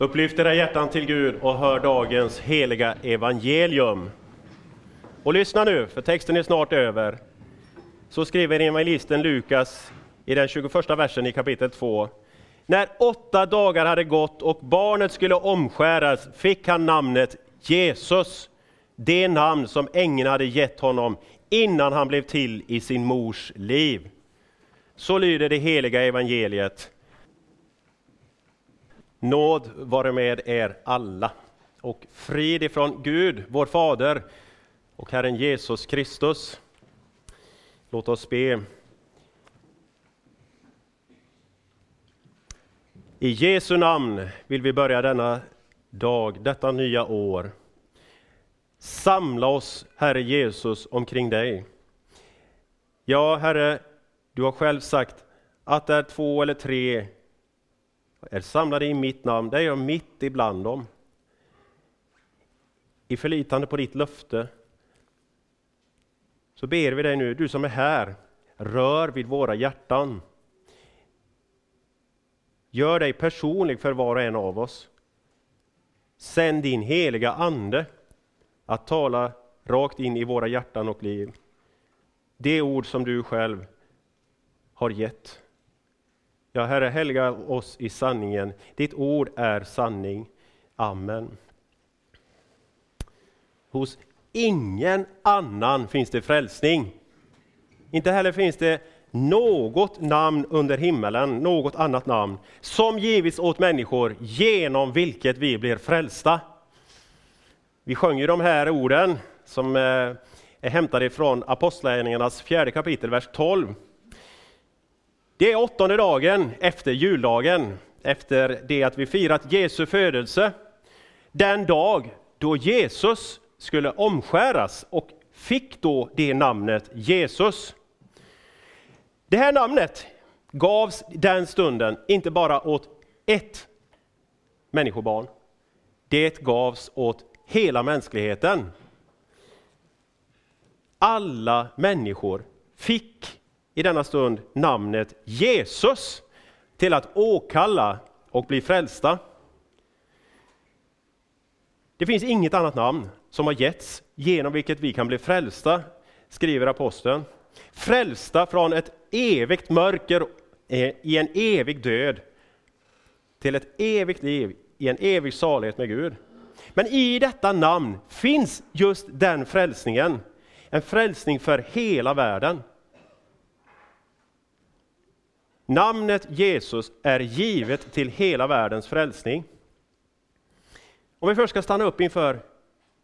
Upplyft era hjärtan till Gud och hör dagens heliga evangelium. Och lyssna nu, för texten är snart över. Så skriver evangelisten Lukas i den 21 versen i kapitel 2. När åtta dagar hade gått och barnet skulle omskäras fick han namnet Jesus, det namn som ängeln hade gett honom innan han blev till i sin mors liv. Så lyder det heliga evangeliet. Nåd vare med er alla och frid ifrån Gud, vår Fader och Herren Jesus Kristus. Låt oss be. I Jesu namn vill vi börja denna dag, detta nya år. Samla oss, Herre Jesus, omkring dig. Ja, Herre, du har själv sagt att där två eller tre är samlade i mitt namn, där är jag mitt ibland dem. I förlitande på ditt löfte så ber vi dig nu, du som är här, rör vid våra hjärtan. Gör dig personlig för var och en av oss. Sänd din heliga Ande att tala rakt in i våra hjärtan och liv. Det ord som du själv har gett. Ja, Herre, helga oss i sanningen. Ditt ord är sanning. Amen. Hos ingen annan finns det frälsning. Inte heller finns det något namn under himmelen, något annat namn, som givits åt människor genom vilket vi blir frälsta. Vi sjöng ju de här orden som eh, är hämtade från Apostlagärningarnas fjärde kapitel, vers 12. Det är åttonde dagen efter juldagen, efter det att vi firat Jesu födelse. Den dag då Jesus skulle omskäras och fick då det namnet Jesus. Det här namnet gavs den stunden inte bara åt ett människobarn. Det gavs åt hela mänskligheten. Alla människor fick i denna stund namnet Jesus till att åkalla och bli frälsta. Det finns inget annat namn som har getts genom vilket vi kan bli frälsta, skriver aposteln. Frälsta från ett evigt mörker eh, i en evig död till ett evigt liv i en evig salighet med Gud. Men i detta namn finns just den frälsningen, en frälsning för hela världen. Namnet Jesus är givet till hela världens frälsning. Om vi först ska stanna upp inför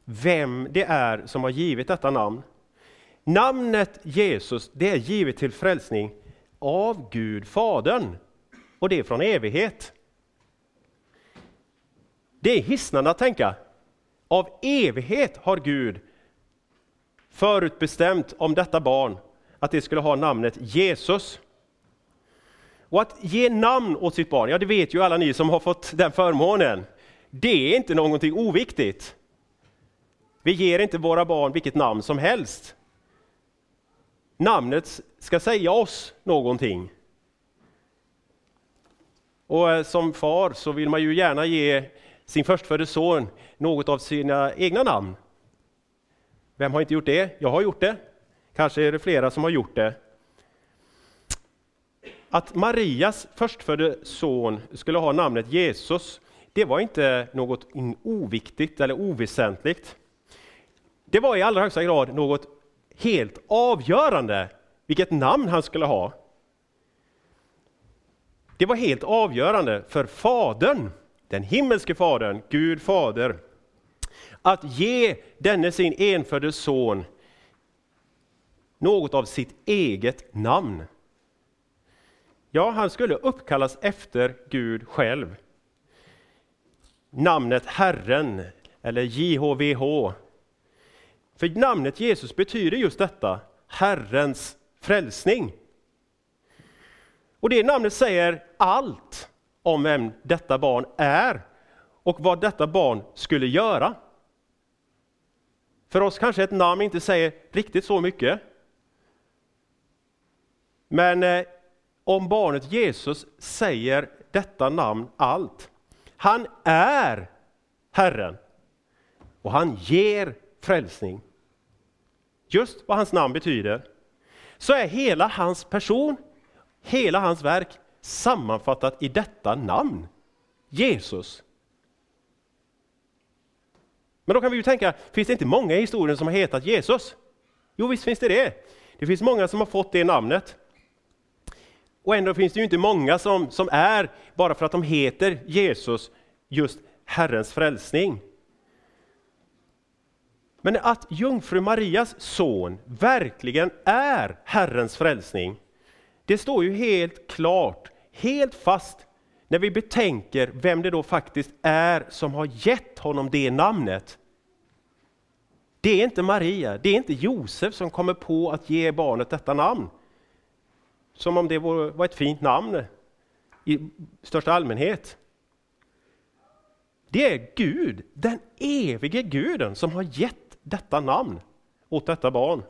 vem det är som har givit detta namn. Namnet Jesus, det är givet till frälsning av Gud Fadern. Och det är från evighet. Det är hisnande att tänka. Av evighet har Gud förutbestämt om detta barn att det skulle ha namnet Jesus. Och att ge namn åt sitt barn, ja det vet ju alla ni som har fått den förmånen. Det är inte någonting oviktigt. Vi ger inte våra barn vilket namn som helst. Namnet ska säga oss någonting. Och eh, som far så vill man ju gärna ge sin förstfödde son något av sina egna namn. Vem har inte gjort det? Jag har gjort det. Kanske är det flera som har gjort det. Att Marias förstfödde son skulle ha namnet Jesus, det var inte något oviktigt eller oväsentligt. Det var i allra högsta grad något helt avgörande vilket namn han skulle ha. Det var helt avgörande för Fadern, den himmelske Fadern, Gud Fader, att ge denne sin enfödde son något av sitt eget namn. Ja, han skulle uppkallas efter Gud själv. Namnet Herren, eller JHVH. För namnet Jesus betyder just detta, Herrens frälsning. Och det namnet säger allt om vem detta barn är och vad detta barn skulle göra. För oss kanske ett namn inte säger riktigt så mycket. Men eh, om barnet Jesus säger detta namn allt. Han är Herren och han ger frälsning. Just vad hans namn betyder, så är hela hans person, hela hans verk sammanfattat i detta namn, Jesus. Men då kan vi ju tänka, finns det inte många i historien som har hetat Jesus? Jo, visst finns det det. Det finns många som har fått det namnet. Och ändå finns det ju inte många som, som är, bara för att de heter Jesus, just Herrens frälsning. Men att jungfru Marias son verkligen är Herrens frälsning, det står ju helt klart, helt fast, när vi betänker vem det då faktiskt är som har gett honom det namnet. Det är inte Maria, det är inte Josef som kommer på att ge barnet detta namn. Som om det var ett fint namn i största allmänhet. Det är Gud, den evige guden, som har gett detta namn åt detta barn.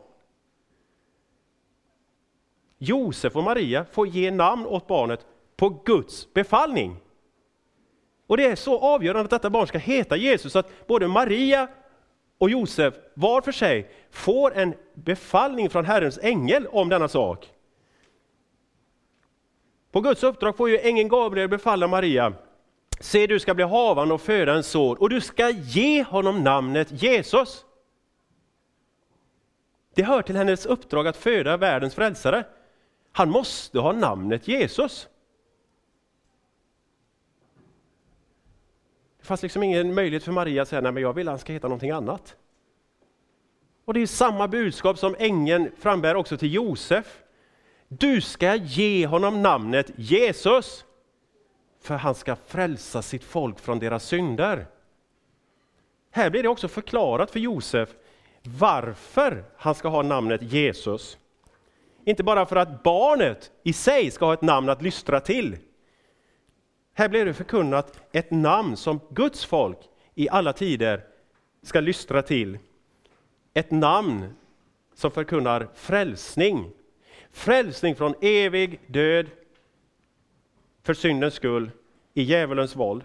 Josef och Maria får ge namn åt barnet på Guds befallning. Och det är så avgörande att detta barn ska heta Jesus att både Maria och Josef var för sig får en befallning från Herrens ängel om denna sak. På Guds uppdrag får ju ängeln Gabriel befalla Maria, se du ska bli havande och föda en son och du ska ge honom namnet Jesus. Det hör till hennes uppdrag att föda världens frälsare. Han måste ha namnet Jesus. Det fanns liksom ingen möjlighet för Maria att säga, nej men jag vill att han ska heta någonting annat. Och det är samma budskap som ängeln frambär också till Josef. Du ska ge honom namnet Jesus, för han ska frälsa sitt folk från deras synder. Här blir det också förklarat för Josef varför han ska ha namnet Jesus. Inte bara för att barnet i sig ska ha ett namn att lystra till. Här blir det förkunnat ett namn som Guds folk i alla tider ska lystra till. Ett namn som förkunnar frälsning. Frälsning från evig död för syndens skull i djävulens våld.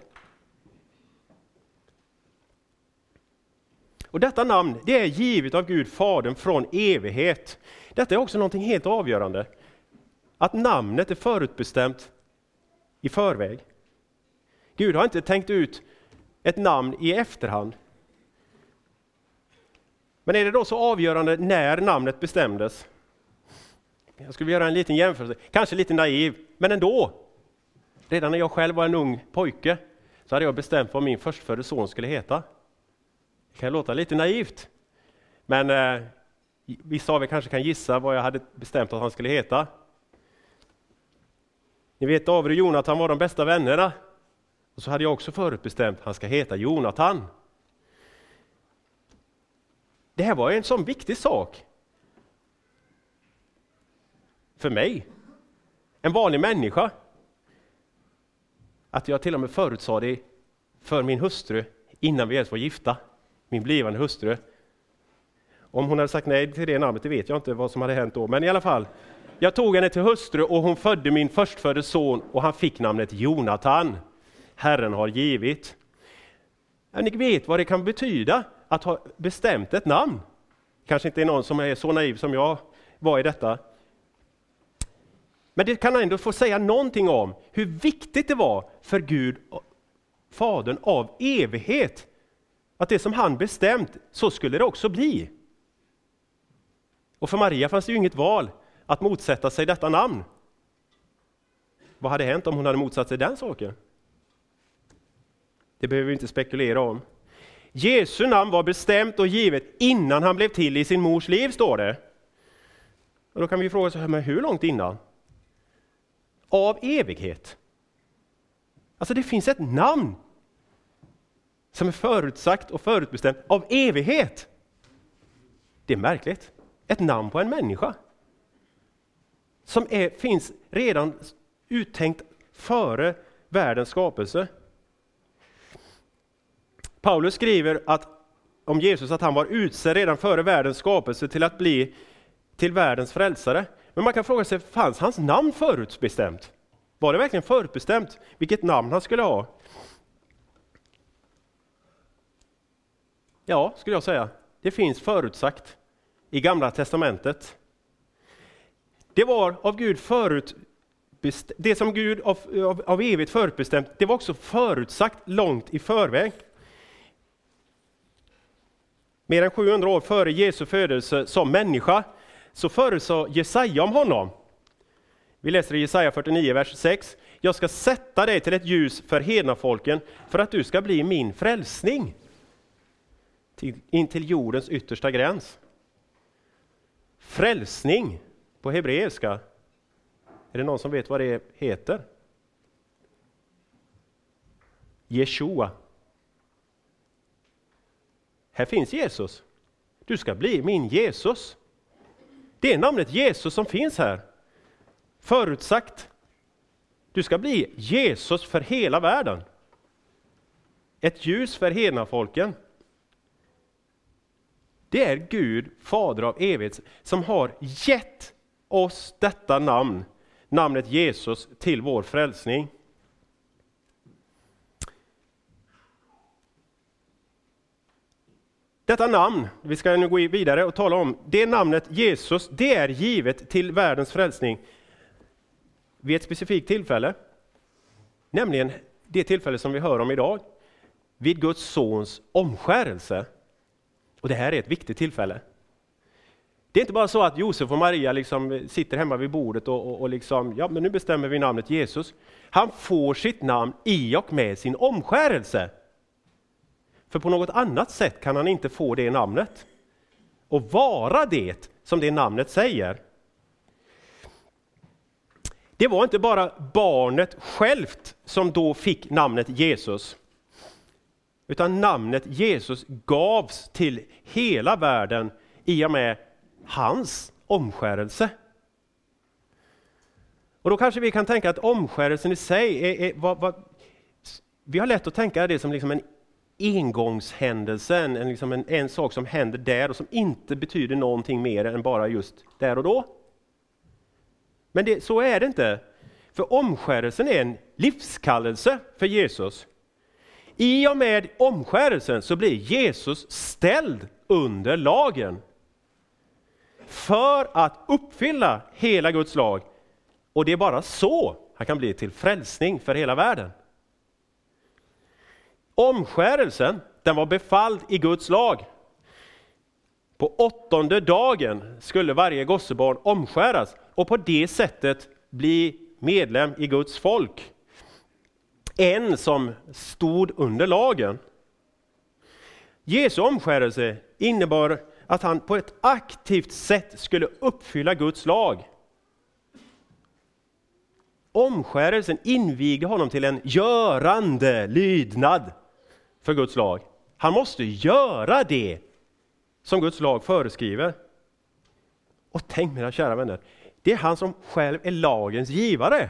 Och detta namn det är givet av Gud Fadern från evighet. Detta är också någonting helt avgörande. Att namnet är förutbestämt i förväg. Gud har inte tänkt ut ett namn i efterhand. Men är det då så avgörande när namnet bestämdes? Jag skulle vilja göra en liten jämförelse, kanske lite naiv, men ändå. Redan när jag själv var en ung pojke så hade jag bestämt vad min förstfödde son skulle heta. Det kan låta lite naivt, men eh, vissa av er kanske kan gissa vad jag hade bestämt att han skulle heta. Ni vet David och Jonathan var de bästa vännerna. Och så hade jag också förutbestämt att han ska heta Jonathan. Det här var en sån viktig sak. För mig, en vanlig människa. Att jag till och med förutsade det för min hustru innan vi ens var gifta, min blivande hustru. Om hon hade sagt nej till det namnet, det vet jag inte vad som hade hänt då, men i alla fall. Jag tog henne till hustru och hon födde min förstfödde son och han fick namnet Jonathan. Herren har givit. Ni vet vad det kan betyda att ha bestämt ett namn. Kanske inte är någon som är så naiv som jag var i detta. Men det kan ändå få säga någonting om hur viktigt det var för Gud, Fadern av evighet, att det som han bestämt, så skulle det också bli. Och för Maria fanns det ju inget val att motsätta sig detta namn. Vad hade hänt om hon hade motsatt sig den saken? Det behöver vi inte spekulera om. Jesu namn var bestämt och givet innan han blev till i sin mors liv, står det. Och då kan vi fråga oss, men hur långt innan? Av evighet. Alltså det finns ett namn som är förutsagt och förutbestämt av evighet. Det är märkligt. Ett namn på en människa. Som är, finns redan uttänkt före världens skapelse. Paulus skriver att, om Jesus att han var utsedd redan före världens skapelse till att bli till världens frälsare. Men man kan fråga sig, fanns hans namn förutbestämt? Var det verkligen förutbestämt vilket namn han skulle ha? Ja, skulle jag säga. Det finns förutsagt i Gamla Testamentet. Det var av Gud förutbestämt, det som Gud av, av, av evigt förutbestämt, det var också förutsagt långt i förväg. Mer än 700 år före Jesu födelse som människa så förutsade Jesaja om honom. Vi läser i Jesaja 49, vers 6. Jag ska sätta dig till ett ljus för hedna folken för att du ska bli min frälsning. Till, in till jordens yttersta gräns. Frälsning på hebreiska. Är det någon som vet vad det heter? Jeshua. Här finns Jesus. Du ska bli min Jesus. Det är namnet Jesus som finns här. Förutsagt. Du ska bli Jesus för hela världen. Ett ljus för hela folken. Det är Gud, Fader av evighet, som har gett oss detta namn, namnet Jesus, till vår frälsning. Detta namn, vi ska nu gå vidare och tala om, det namnet Jesus, det är givet till världens frälsning vid ett specifikt tillfälle. Nämligen det tillfälle som vi hör om idag, vid Guds sons omskärelse. Och det här är ett viktigt tillfälle. Det är inte bara så att Josef och Maria liksom sitter hemma vid bordet och, och, och liksom, ja men nu bestämmer vi namnet Jesus. Han får sitt namn i och med sin omskärelse. För på något annat sätt kan han inte få det namnet. Och vara det som det namnet säger. Det var inte bara barnet självt som då fick namnet Jesus. Utan namnet Jesus gavs till hela världen i och med hans omskärelse. Och då kanske vi kan tänka att omskärelsen i sig är, är vad, vad, vi har lätt att tänka det som liksom en engångshändelsen, en, liksom en, en sak som händer där och som inte betyder någonting mer än bara just där och då. Men det, så är det inte. För omskärelsen är en livskallelse för Jesus. I och med omskärelsen så blir Jesus ställd under lagen. För att uppfylla hela Guds lag. Och det är bara så han kan bli till frälsning för hela världen. Omskärelsen, den var befalld i Guds lag. På åttonde dagen skulle varje gossebarn omskäras och på det sättet bli medlem i Guds folk. En som stod under lagen. Jesu omskärelse innebar att han på ett aktivt sätt skulle uppfylla Guds lag. Omskärelsen invigde honom till en görande lydnad för Guds lag. Han måste göra det som Guds lag föreskriver. Och tänk mina kära vänner, det är han som själv är lagens givare.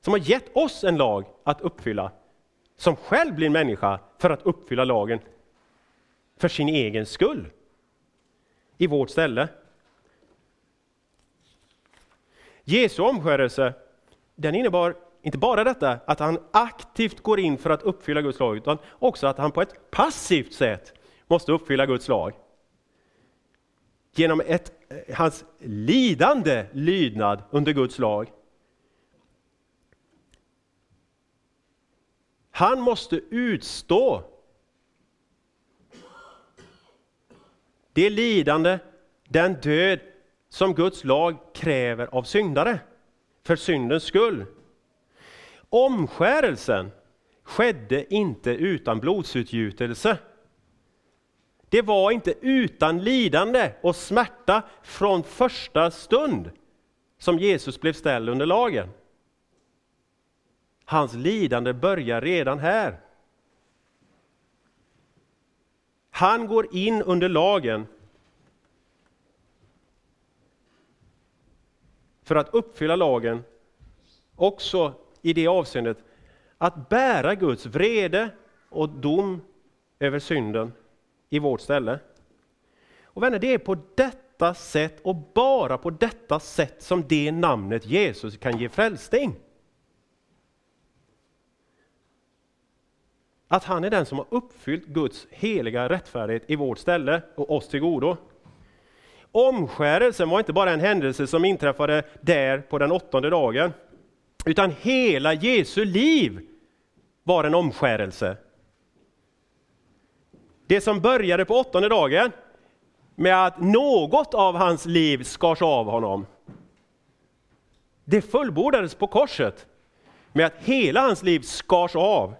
Som har gett oss en lag att uppfylla. Som själv blir människa för att uppfylla lagen för sin egen skull. I vårt ställe. Jesu omskärelse, den innebar inte bara detta att han aktivt går in för att uppfylla Guds lag, utan också att han på ett passivt sätt måste uppfylla Guds lag. Genom ett, eh, hans lidande lydnad under Guds lag. Han måste utstå det lidande, den död som Guds lag kräver av syndare för syndens skull. Omskärelsen skedde inte utan blodsutgjutelse. Det var inte utan lidande och smärta från första stund som Jesus blev ställd under lagen. Hans lidande börjar redan här. Han går in under lagen för att uppfylla lagen också i det avseendet att bära Guds vrede och dom över synden i vårt ställe. Och vänner, det är på detta sätt och bara på detta sätt som det namnet Jesus kan ge frälsning. att han är den som har uppfyllt Guds heliga rättfärdighet i vårt ställe och oss till godo. Omskärelsen var inte bara en händelse som inträffade där på den åttonde dagen, utan hela Jesu liv var en omskärelse. Det som började på åttonde dagen med att något av hans liv skars av honom. Det fullbordades på korset med att hela hans liv skars av.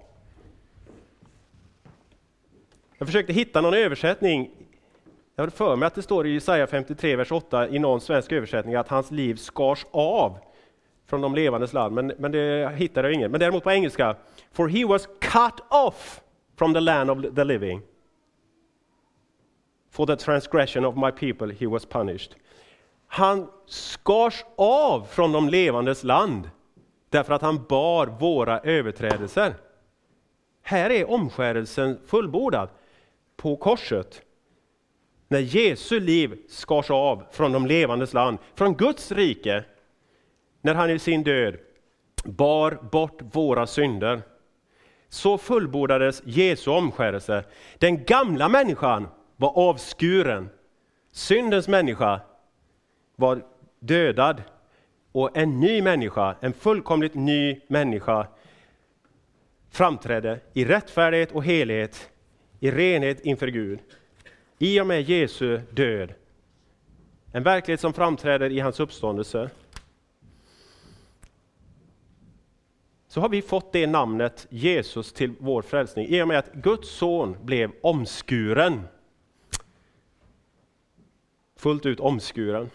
Jag försökte hitta någon översättning. Jag har för mig att det står i Jesaja 53, vers 8 i någon svensk översättning att hans liv skars av från de levandes land, men, men det hittade jag ingen. Men däremot på engelska, for he was cut off from the land of the living. For the transgression of my people he was punished. Han skars av från de levandes land därför att han bar våra överträdelser. Här är omskärelsen fullbordad på korset. När Jesu liv skars av från de levandes land, från Guds rike, när han i sin död bar bort våra synder. Så fullbordades Jesu omskärelse. Den gamla människan var avskuren. Syndens människa var dödad och en ny människa, en fullkomligt ny människa framträdde i rättfärdighet och helhet, i renhet inför Gud. I och med Jesu död. En verklighet som framträder i hans uppståndelse. Så har vi fått det namnet Jesus till vår frälsning i och med att Guds son blev omskuren fullt ut omskuren.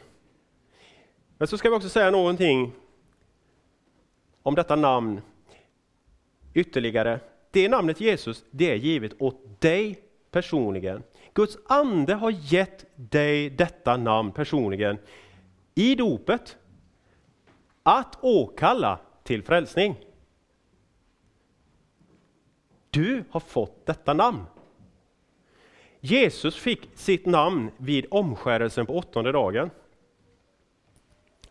Men så ska vi också säga någonting om detta namn ytterligare. Det namnet Jesus, det är givet åt dig personligen. Guds ande har gett dig detta namn personligen i dopet att åkalla till frälsning. Du har fått detta namn. Jesus fick sitt namn vid omskärelsen på åttonde dagen.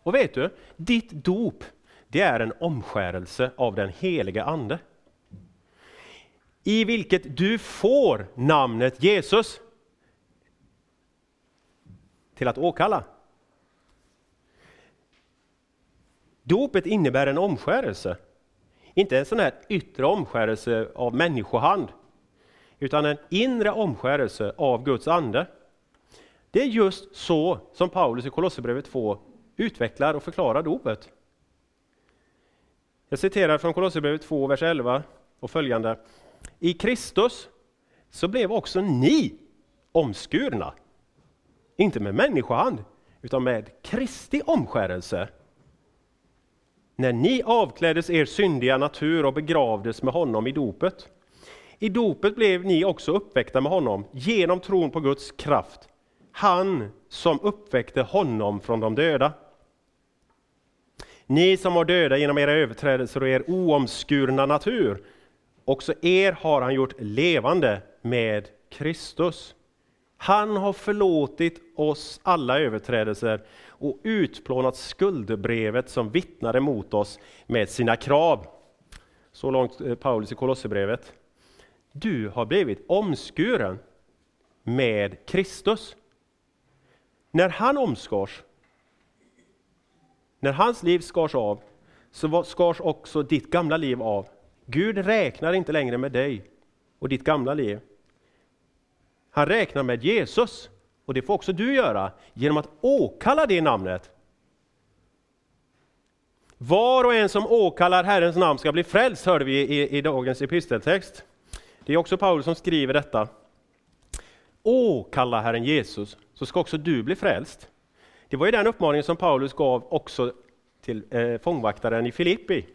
Och vet du, ditt dop, det är en omskärelse av den heliga Ande. I vilket du får namnet Jesus till att åkalla. Dopet innebär en omskärelse. Inte en sån här yttre omskärelse av människohand, utan en inre omskärelse av Guds ande. Det är just så som Paulus i Kolosserbrevet 2 utvecklar och förklarar dopet. Jag citerar från Kolosserbrevet 2, vers 11 och följande. I Kristus så blev också ni omskurna. Inte med människohand, utan med Kristi omskärelse. När ni avkläddes er syndiga natur och begravdes med honom i dopet i dopet blev ni också uppväckta med honom genom tron på Guds kraft. Han som uppväckte honom från de döda. Ni som var döda genom era överträdelser och er oomskurna natur, också er har han gjort levande med Kristus. Han har förlåtit oss alla överträdelser och utplånat skuldebrevet som vittnar emot oss med sina krav. Så långt eh, Paulus i Kolosserbrevet. Du har blivit omskuren med Kristus. När han omskars, när hans liv skars av, så skars också ditt gamla liv av. Gud räknar inte längre med dig och ditt gamla liv. Han räknar med Jesus, och det får också du göra genom att åkalla det namnet. Var och en som åkallar Herrens namn ska bli frälst, hörde vi i, i dagens episteltext. Det är också Paulus som skriver detta. Åkalla Herren Jesus, så ska också du bli frälst. Det var ju den uppmaningen som Paulus gav också till eh, fångvaktaren i Filippi.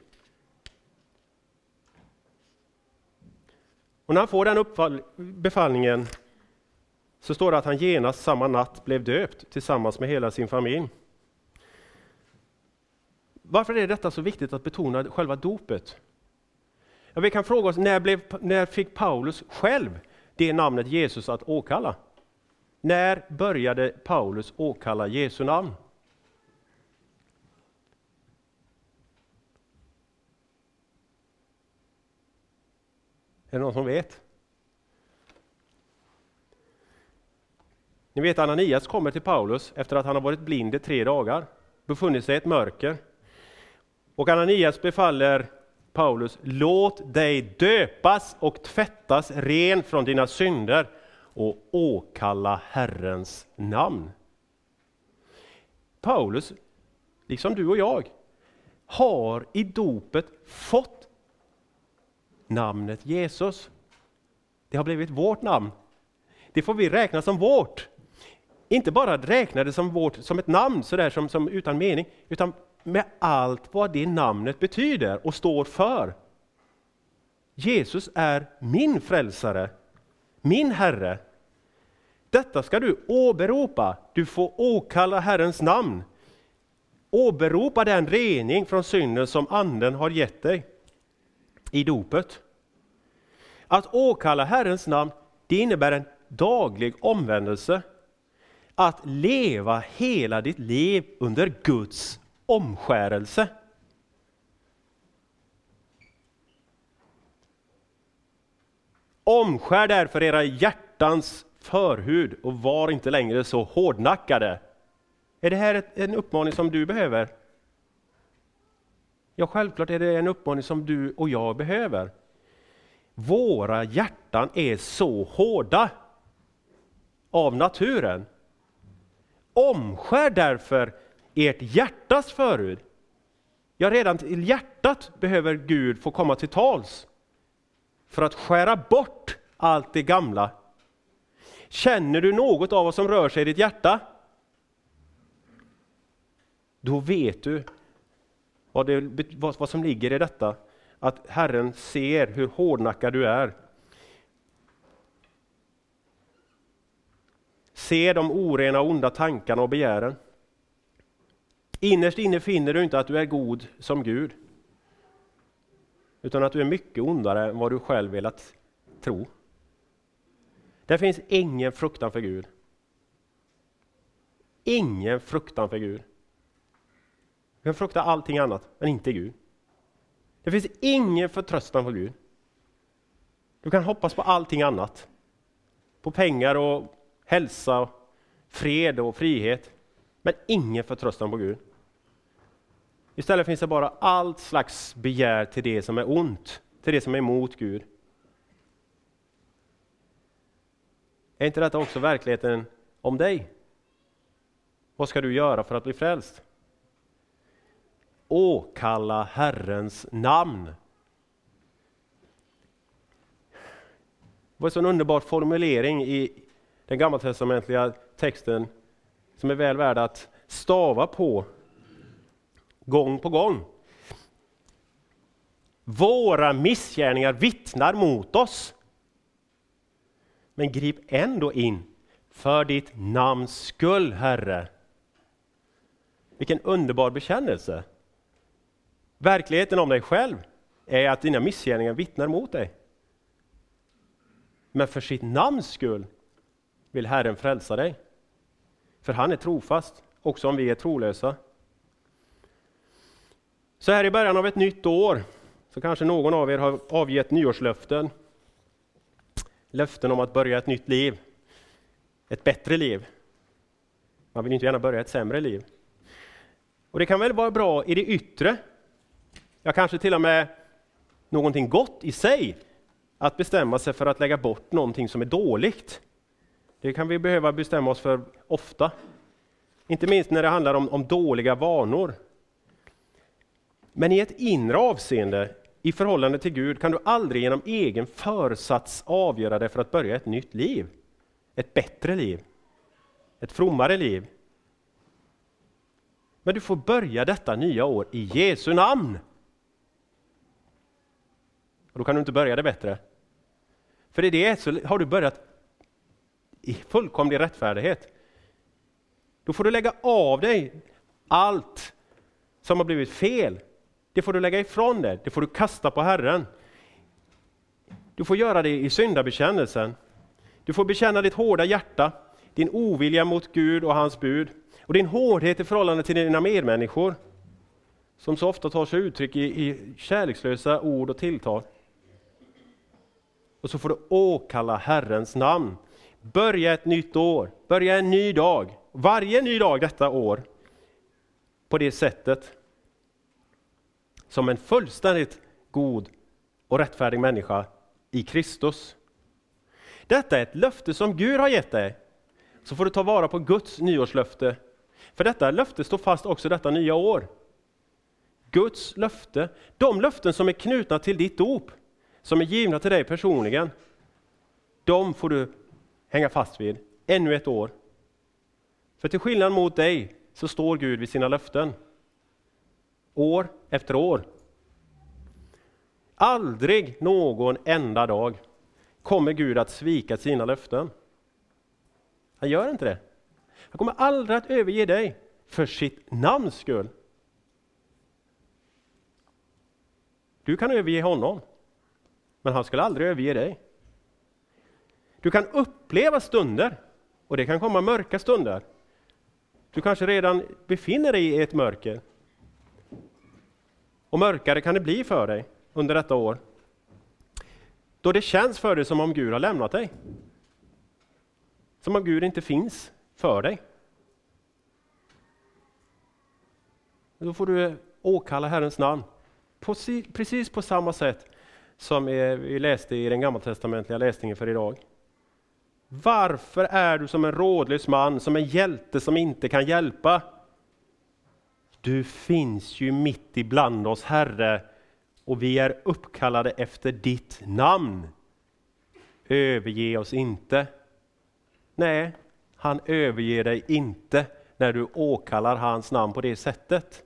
Och när han får den befallningen så står det att han genast samma natt blev döpt tillsammans med hela sin familj. Varför är detta så viktigt att betona själva dopet? Ja, vi kan fråga oss, när, blev, när fick Paulus själv det namnet Jesus att åkalla? När började Paulus åkalla Jesu namn? Är det någon som vet? Ni vet Ananias kommer till Paulus efter att han har varit blind i tre dagar, befunnit sig i ett mörker. Och Ananias befaller Paulus, låt dig döpas och tvättas ren från dina synder och åkalla Herrens namn. Paulus, liksom du och jag, har i dopet fått namnet Jesus. Det har blivit vårt namn. Det får vi räkna som vårt. Inte bara räkna det som, vårt, som ett namn sådär som, som utan mening, utan med allt vad det namnet betyder och står för. Jesus är min frälsare, min Herre. Detta ska du åberopa. Du får åkalla Herrens namn. Åberopa den rening från synden som Anden har gett dig i dopet. Att åkalla Herrens namn, det innebär en daglig omvändelse. Att leva hela ditt liv under Guds omskärelse. Omskär därför era hjärtans förhud och var inte längre så hårdnackade. Är det här en uppmaning som du behöver? Ja, självklart är det en uppmaning som du och jag behöver. Våra hjärtan är så hårda av naturen. Omskär därför ert hjärtas förhud. Ja, redan till hjärtat behöver Gud få komma till tals för att skära bort allt det gamla. Känner du något av vad som rör sig i ditt hjärta? Då vet du vad, det, vad som ligger i detta, att Herren ser hur hårdnackad du är. Se de orena och onda tankarna och begären. Innerst inne finner du inte att du är god som Gud, utan att du är mycket ondare än vad du själv velat tro. Det finns ingen fruktan för Gud. Ingen fruktan för Gud. Du kan frukta allting annat, men inte Gud. Det finns ingen förtröstan på Gud. Du kan hoppas på allting annat. På pengar och hälsa, fred och frihet. Men ingen förtröstan på Gud. Istället finns det bara allt slags begär till det som är ont, till det som är emot Gud. Är inte detta också verkligheten om dig? Vad ska du göra för att bli frälst? Åkalla Herrens namn. Det var en sån underbar formulering i den gammaltestamentliga texten som är väl värd att stava på gång på gång. Våra missgärningar vittnar mot oss. Men grip ändå in för ditt namns skull, Herre. Vilken underbar bekännelse. Verkligheten om dig själv är att dina missgärningar vittnar mot dig. Men för sitt namns skull vill Herren frälsa dig. För han är trofast, också om vi är trolösa. Så här i början av ett nytt år så kanske någon av er har avgett nyårslöften. Löften om att börja ett nytt liv, ett bättre liv. Man vill inte gärna börja ett sämre liv. Och det kan väl vara bra i det yttre, ja kanske till och med någonting gott i sig, att bestämma sig för att lägga bort någonting som är dåligt. Det kan vi behöva bestämma oss för ofta. Inte minst när det handlar om, om dåliga vanor. Men i ett inre avseende, i förhållande till Gud, kan du aldrig genom egen försats avgöra dig för att börja ett nytt liv. Ett bättre liv. Ett frommare liv. Men du får börja detta nya år i Jesu namn. Och då kan du inte börja det bättre. För i det så har du börjat i fullkomlig rättfärdighet. Då får du lägga av dig allt som har blivit fel det får du lägga ifrån dig, det får du kasta på Herren. Du får göra det i syndabekännelsen. Du får bekänna ditt hårda hjärta, din ovilja mot Gud och hans bud och din hårdhet i förhållande till dina medmänniskor som så ofta tar sig uttryck i, i kärlekslösa ord och tilltal. och så får du åkalla Herrens namn. Börja ett nytt år, börja en ny dag, varje ny dag detta år på det sättet som en fullständigt god och rättfärdig människa i Kristus. Detta är ett löfte som Gud har gett dig. Så får du ta vara på Guds nyårslöfte. För detta löfte står fast också detta nya år. Guds löfte, de löften som är knutna till ditt dop, som är givna till dig personligen, de får du hänga fast vid ännu ett år. För till skillnad mot dig så står Gud vid sina löften. År efter år. Aldrig någon enda dag kommer Gud att svika sina löften. Han gör inte det. Han kommer aldrig att överge dig för sitt namns skull. Du kan överge honom, men han skulle aldrig överge dig. Du kan uppleva stunder, och det kan komma mörka stunder. Du kanske redan befinner dig i ett mörker. Och mörkare kan det bli för dig under detta år. Då det känns för dig som om Gud har lämnat dig. Som om Gud inte finns för dig. Då får du åkalla Herrens namn. På, precis på samma sätt som eh, vi läste i den gammaltestamentliga läsningen för idag. Varför är du som en rådlös man, som en hjälte som inte kan hjälpa? Du finns ju mitt ibland oss, Herre, och vi är uppkallade efter ditt namn. Överge oss inte. Nej, han överger dig inte när du åkallar hans namn på det sättet.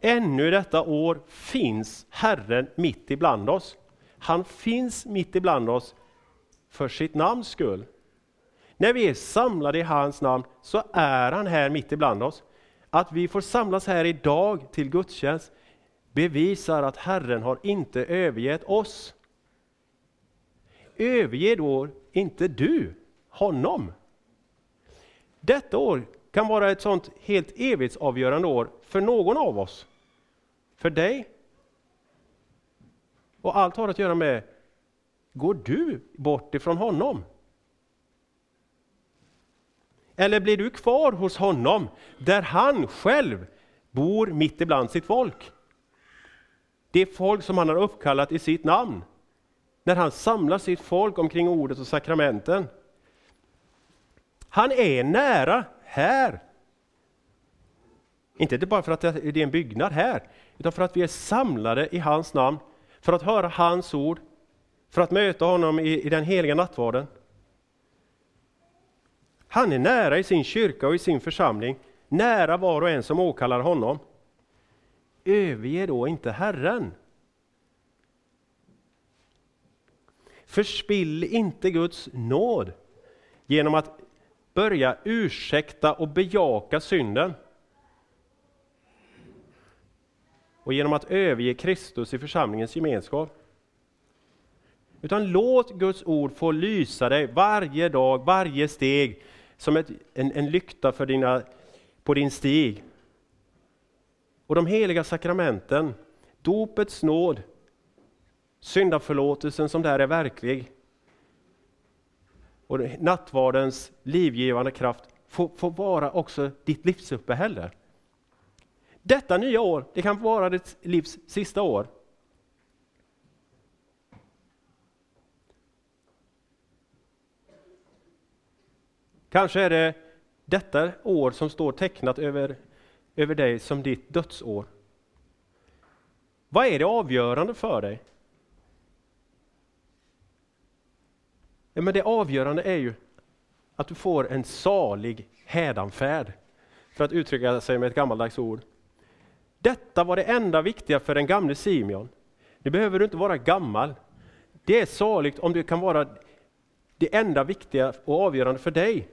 Ännu detta år finns Herren mitt ibland oss. Han finns mitt ibland oss för sitt namns skull. När vi är samlade i hans namn så är han här mitt ibland oss. Att vi får samlas här idag till gudstjänst bevisar att Herren har inte övergett oss. Överge då inte du honom. Detta år kan vara ett sånt helt evighetsavgörande år för någon av oss. För dig. Och allt har att göra med, går du bort ifrån honom? Eller blir du kvar hos honom, där han själv bor mitt ibland sitt folk? Det folk som han har uppkallat i sitt namn. När han samlar sitt folk omkring ordet och sakramenten. Han är nära här. Inte bara för att det är en byggnad här, utan för att vi är samlade i hans namn, för att höra hans ord, för att möta honom i, i den heliga nattvarden. Han är nära i sin kyrka och i sin församling, nära var och en som åkallar honom. Överge då inte Herren. Förspill inte Guds nåd genom att börja ursäkta och bejaka synden. Och genom att överge Kristus i församlingens gemenskap. Utan låt Guds ord få lysa dig varje dag, varje steg som ett, en, en lykta för dina, på din stig. Och de heliga sakramenten, dopets nåd, syndaförlåtelsen som där är verklig, och nattvardens livgivande kraft får, får vara också ditt livsuppehälle. Detta nya år, det kan vara ditt livs sista år. Kanske är det detta år som står tecknat över, över dig som ditt dödsår. Vad är det avgörande för dig? Ja, men det avgörande är ju att du får en salig hädanfärd, för att uttrycka sig med ett gammaldags ord. Detta var det enda viktiga för den gamle Simeon. Nu behöver du inte vara gammal. Det är saligt om det kan vara det enda viktiga och avgörande för dig.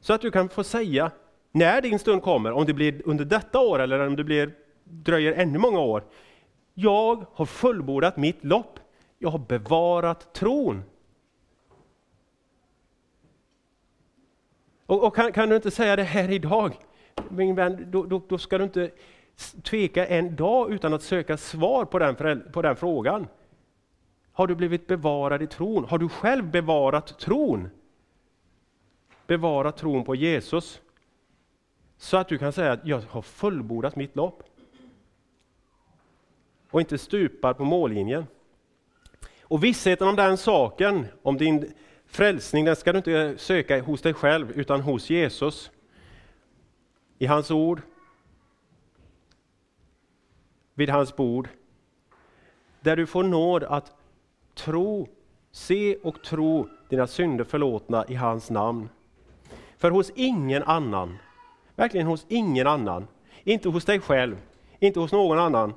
Så att du kan få säga, när din stund kommer, om det blir under detta år eller om det blir, dröjer ännu många år. Jag har fullbordat mitt lopp. Jag har bevarat tron. Och, och kan, kan, du inte säga det här idag, min vän, då, då, då, ska du inte tveka en dag utan att söka svar på den, på den frågan. Har du blivit bevarad i tron? Har du själv bevarat tron? Bevarat tron på Jesus. Så att du kan säga att jag har fullbordat mitt lopp. Och inte stupar på mållinjen. Och vissheten om den saken, om din frälsning, den ska du inte söka hos dig själv utan hos Jesus. I hans ord, vid hans bord, där du får nåd att tro, se och tro dina synder förlåtna i hans namn. För hos ingen annan, verkligen hos ingen annan, inte hos dig själv, inte hos någon annan,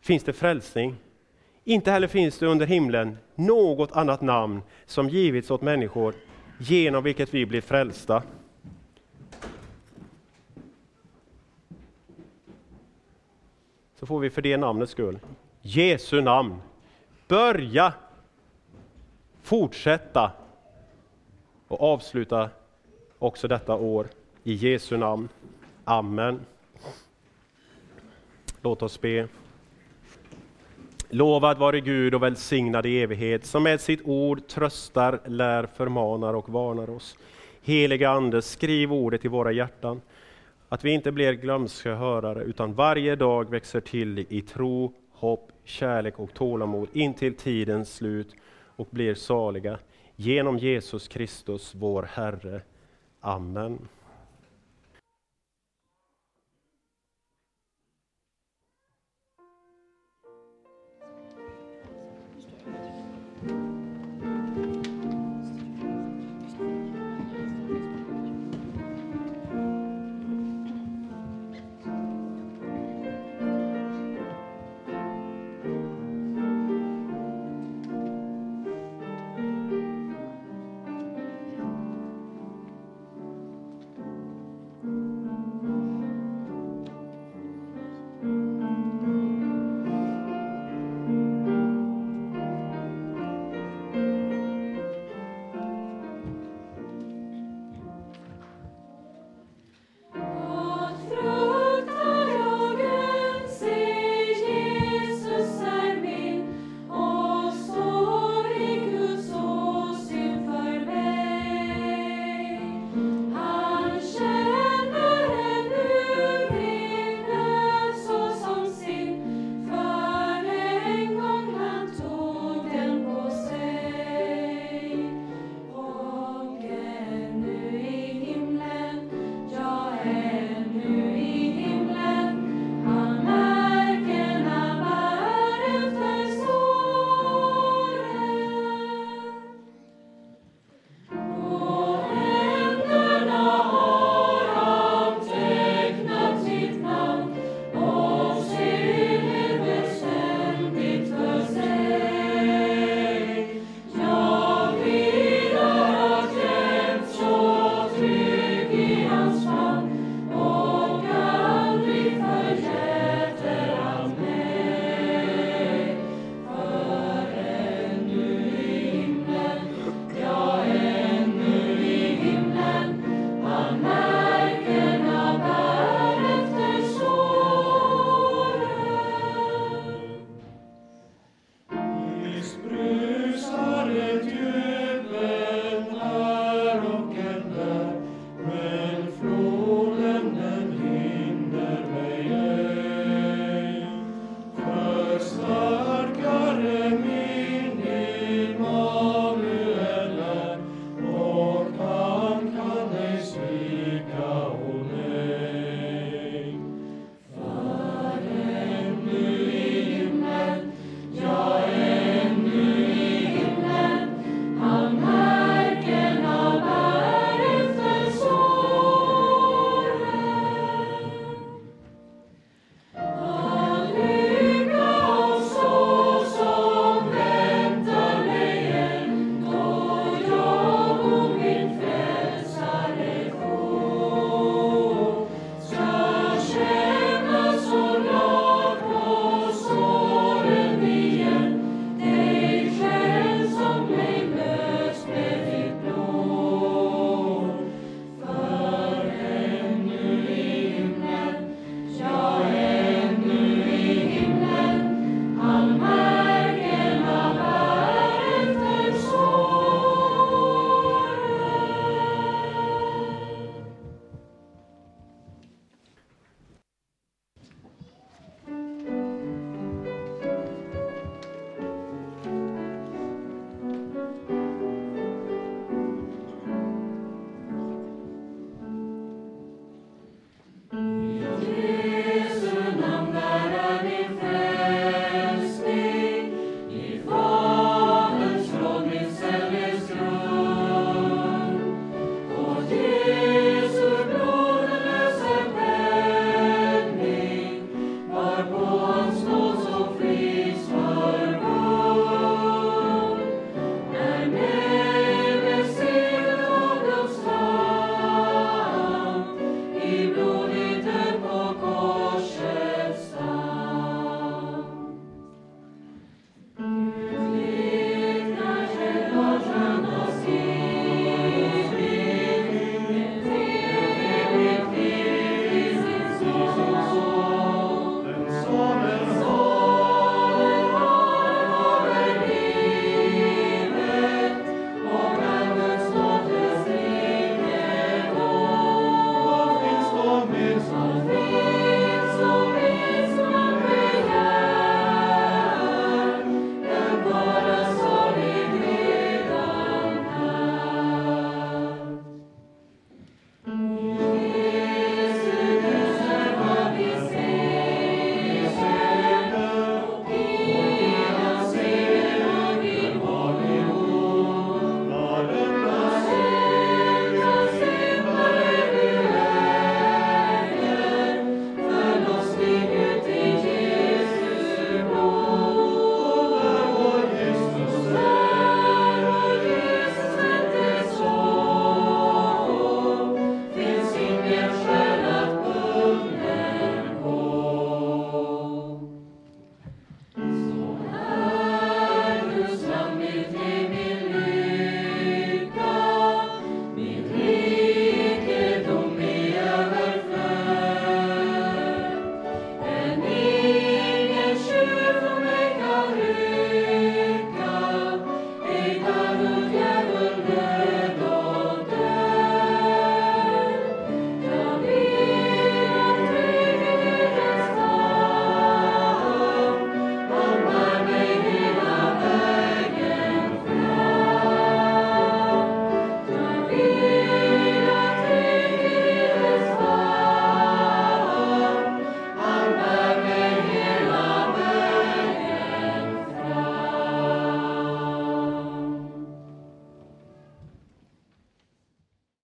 finns det frälsning. Inte heller finns det under himlen något annat namn som givits åt människor genom vilket vi blir frälsta. Så får vi för det namnets skull, Jesu namn, börja, fortsätta och avsluta också detta år i Jesu namn. Amen. Låt oss be. Lovad vare Gud och välsignad i evighet, som med sitt ord tröstar, lär, förmanar och varnar oss. Heliga Ande, skriv ordet i våra hjärtan, att vi inte blir glömska hörare, utan varje dag växer till i tro, hopp, kärlek och tålamod intill tidens slut och blir saliga. Genom Jesus Kristus, vår Herre. Amen.